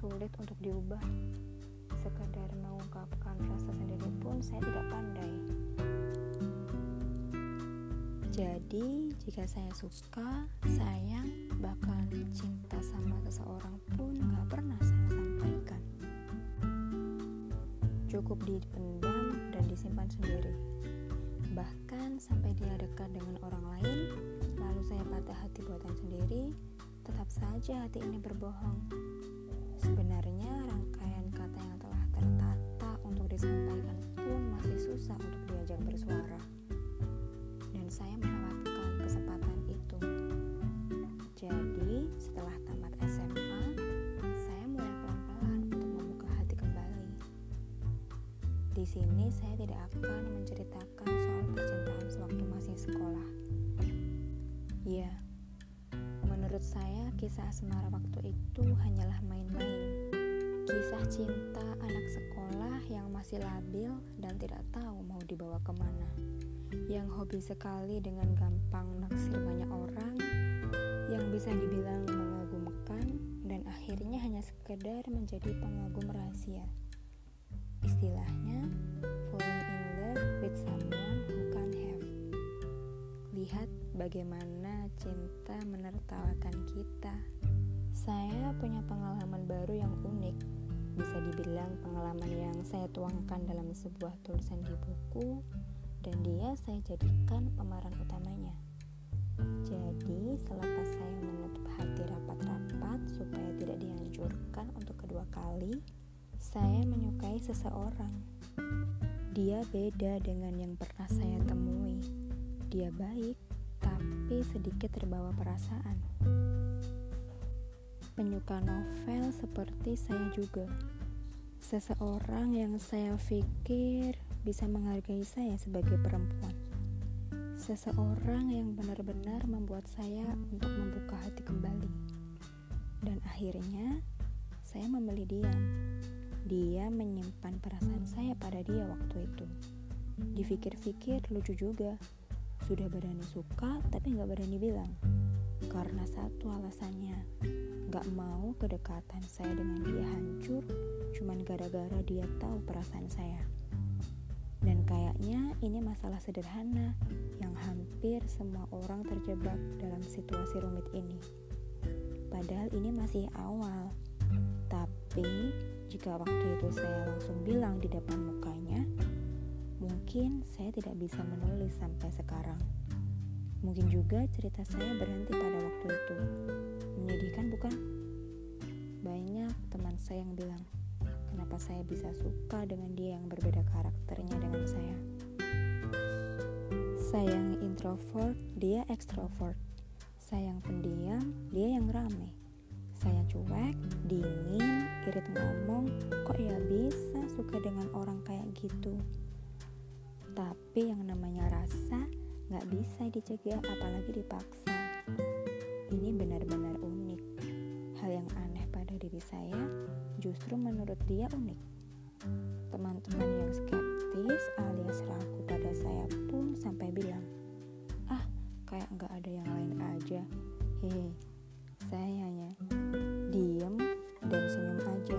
sulit untuk diubah. Sekadar mengungkapkan rasa sendiri pun saya tidak pandai. Jadi, jika saya suka, sayang, bahkan cinta sama seseorang pun gak pernah saya sampaikan. Cukup dipendam dan disimpan sendiri. Bahkan sampai dia dekat dengan orang lain, lalu saya patah hati buatan sendiri, tetap saja hati ini berbohong. Saya melewatkan kesempatan itu. Jadi, setelah tamat SMA, saya mulai pelan-pelan untuk membuka hati kembali. Di sini saya tidak akan menceritakan soal percintaan sewaktu masih sekolah. Ya, menurut saya kisah asmara waktu itu hanyalah main-main. Kisah cinta anak sekolah yang masih labil dan tidak tahu mau dibawa ke mana. Yang hobi sekali dengan gampang naksir banyak orang, yang bisa dibilang mengagumkan dan akhirnya hanya sekedar menjadi pengagum rahasia. Istilahnya, falling in love with someone who can have. Lihat bagaimana cinta menertawakan kita. Saya punya pengalaman baru yang unik. Bisa dibilang pengalaman yang saya tuangkan dalam sebuah tulisan di buku dan dia saya jadikan pemeran utamanya. Jadi, selepas saya menutup hati rapat-rapat supaya tidak dihancurkan untuk kedua kali, saya menyukai seseorang. Dia beda dengan yang pernah saya temui. Dia baik, tapi sedikit terbawa perasaan. Penyuka novel seperti saya juga. Seseorang yang saya pikir bisa menghargai saya sebagai perempuan. Seseorang yang benar-benar membuat saya untuk membuka hati kembali. Dan akhirnya, saya memilih diam. Dia menyimpan perasaan saya pada dia waktu itu. Dipikir-pikir lucu juga. Sudah berani suka tapi nggak berani bilang. Karena satu alasannya, Gak mau kedekatan saya dengan dia hancur cuman gara-gara dia tahu perasaan saya. Dan kayaknya ini masalah sederhana yang hampir semua orang terjebak dalam situasi rumit ini. Padahal ini masih awal. Tapi jika waktu itu saya langsung bilang di depan mukanya, mungkin saya tidak bisa menulis sampai sekarang. Mungkin juga cerita saya berhenti pada waktu itu. Menyedihkan bukan? Banyak teman saya yang bilang, kenapa saya bisa suka dengan dia yang berbeda karakternya dengan saya. Saya yang introvert, dia ekstrovert. Saya yang pendiam, dia yang rame. Saya cuek, dingin, irit ngomong, kok ya bisa suka dengan orang kayak gitu. Tapi yang namanya rasa Gak bisa dicegah apalagi dipaksa. Ini benar-benar unik. Hal yang aneh pada diri saya justru menurut dia unik. Teman-teman yang skeptis alias ragu pada saya pun sampai bilang, ah kayak gak ada yang lain aja. Hehe, saya hanya diem dan senyum aja.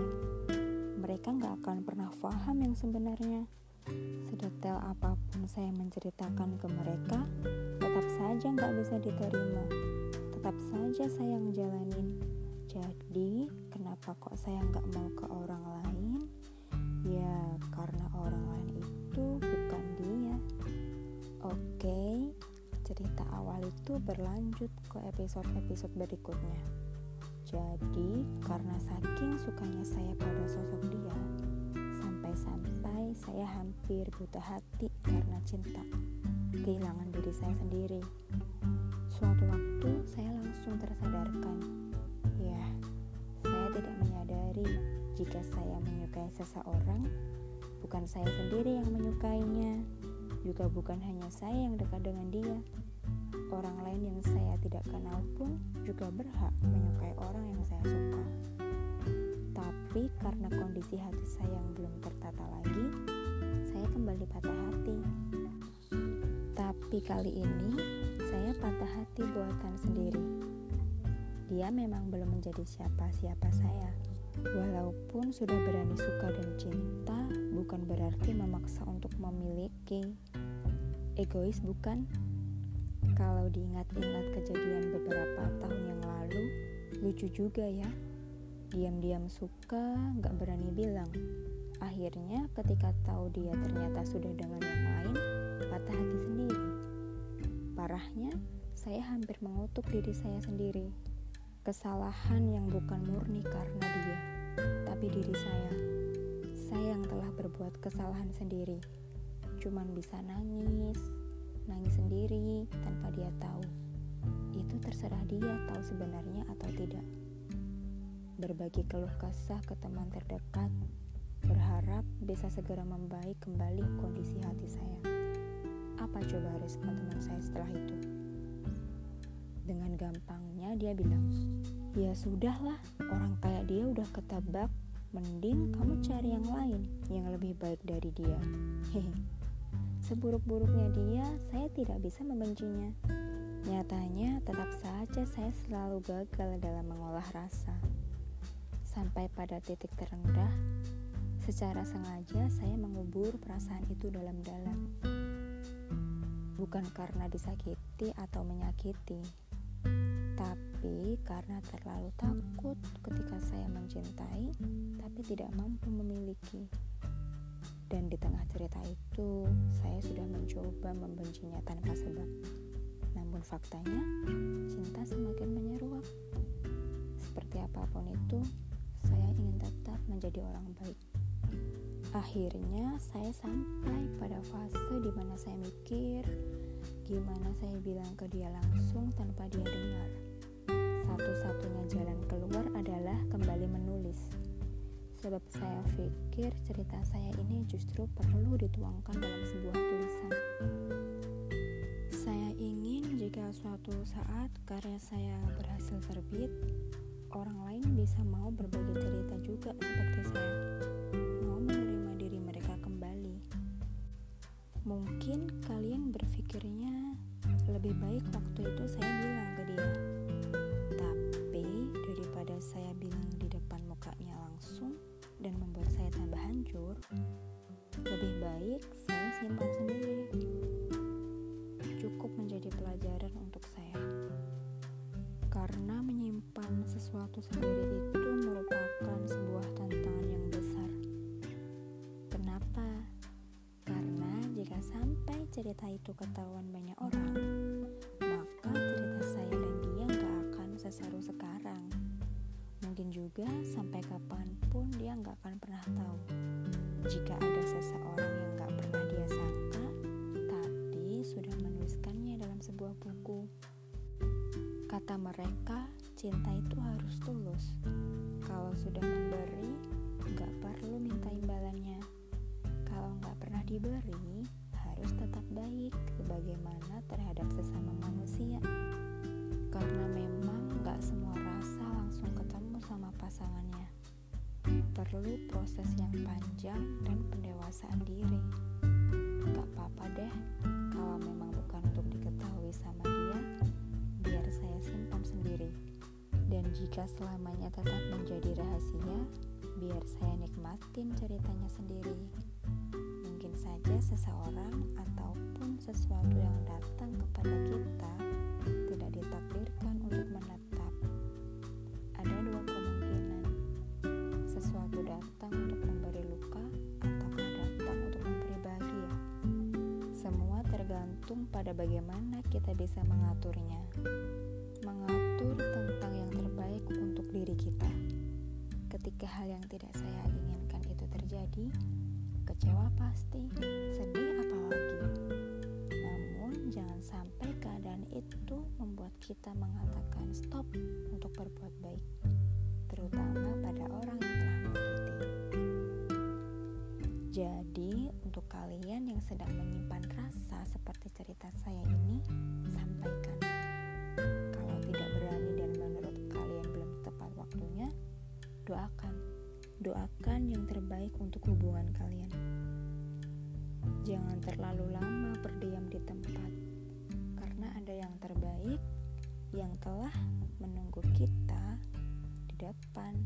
Mereka gak akan pernah paham yang sebenarnya. Sedetail apa pun saya menceritakan ke mereka, tetap saja nggak bisa diterima. Tetap saja saya yang jalanin. Jadi, kenapa kok saya nggak mau ke orang lain? Ya, karena orang lain itu bukan dia. Oke, cerita awal itu berlanjut ke episode-episode berikutnya. Jadi, karena saking sukanya saya pada sosok dia, sampai-sampai saya hampir buta hati karena cinta, kehilangan diri saya sendiri. Suatu waktu saya langsung tersadarkan, ya, saya tidak menyadari seseorang, bukan saya sendiri yang menyukainya, juga bukan hanya saya yang dekat dengan dia. Orang lain yang saya tidak kenal pun juga berhak menyukai orang yang saya suka. Tapi karena kondisi hati saya yang belum tertata Tapi kali ini saya patah hati buatan sendiri. Dia memang belum menjadi siapa-siapa saya. Walaupun sudah berani suka dan cinta, bukan berarti memaksa untuk memiliki. Egois bukan? Kalau diingat-ingat kejadian beberapa tahun yang lalu, lucu juga ya. Diam-diam suka, gak berani bilang. Akhirnya ketika tahu dia ternyata sudah dengan yang lain, patah hati sendiri. Parahnya, saya hampir mengutuk diri saya sendiri. Kesalahan yang bukan murni karena dia, tapi diri saya. Saya yang telah berbuat kesalahan sendiri. Cuman bisa nangis, nangis sendiri tanpa dia tahu. Itu terserah dia tahu sebenarnya atau tidak. Berbagi keluh kesah ke teman terdekat, berharap bisa segera membaik kembali kondisi hati saya. Setelah itu? Dengan gampangnya dia bilang, Ya sudahlah, orang kayak dia udah ketebak, mending kamu cari yang lain yang lebih baik dari dia. Hehe. Seburuk-buruknya dia, saya tidak bisa membencinya. Nyatanya, tetap saja saya selalu gagal dalam mengolah rasa. Sampai pada titik terendah, secara sengaja saya mengubur perasaan itu dalam-dalam bukan karena disakiti atau menyakiti, tapi karena terlalu takut ketika saya mencintai tapi tidak mampu memiliki. Dan di tengah cerita itu, saya sudah mencoba membencinya tanpa sebab. Namun faktanya, cinta semakin menyeruak. Seperti apa pun itu, saya ingin tetap menjadi orang baik. Akhirnya saya sampai pada fase di mana saya mikir gimana saya bilang ke dia langsung tanpa dia dengar. Satu-satunya jalan keluar adalah kembali menulis. Sebab saya pikir cerita saya ini justru perlu dituangkan dalam sebuah tulisan. Saya ingin jika suatu saat karya saya berhasil terbit, orang lain bisa mau berbagi cerita juga seperti simpan sendiri. Cukup menjadi pelajaran untuk saya. Karena menyimpan sesuatu sendiri itu merupakan sebuah tantangan yang besar. Kenapa? Jika sampai cerita itu ketahuan banyak orang, maka cerita saya dan dia gak akan seseru sekarang. Mungkin juga sampai kapan pun dia gak akan pernah tahu. Jika ada seseorang Kata mereka, cinta itu harus tulus. Kalau sudah memberi, gak perlu minta imbalannya. Kalau gak pernah diberi, harus tetap baik sebagaimana terhadap sesama manusia karena memang gak semua rasa langsung ketemu sama pasangannya perlu proses yang panjang dan pendewasaan diri gak apa-apa deh jika selamanya tetap menjadi rahasia biar saya nikmatin ceritanya sendiri saja seseorang ataupun sesuatu yang datang kepada kita tidak ditakdirkan untuk menetap. Ada dua kemungkinan, sesuatu datang untuk memberi luka ataukah datang untuk memberi bahagia. Semua tergantung pada bagaimana kita bisa mengaturnya. Mengatur tentang yang terbaik untuk diri kita. Ketika hal yang tidak saya inginkan itu terjadi, kecewa pasti, sedih apalagi. Namun jangan sampai keadaan itu membuat kita mengatakan stop untuk berbuat baik, terutama pada orang yang telah menyakiti. Jadi, untuk kalian yang sedang menyimpan rasa seperti cerita saya ini, sampaikan. Doakan yang terbaik untuk hubungan kalian. Jangan terlalu lama berdiam di tempat, karena ada yang terbaik yang telah menunggu kita di depan.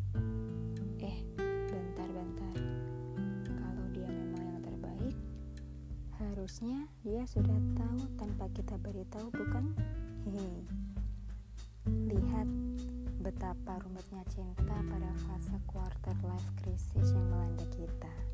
Eh, bentar-bentar. Kalau dia memang yang terbaik, harusnya dia sudah tahu tanpa kita beritahu, bukan? Hehe betapa rumitnya cinta pada fase quarter life crisis yang melanda kita.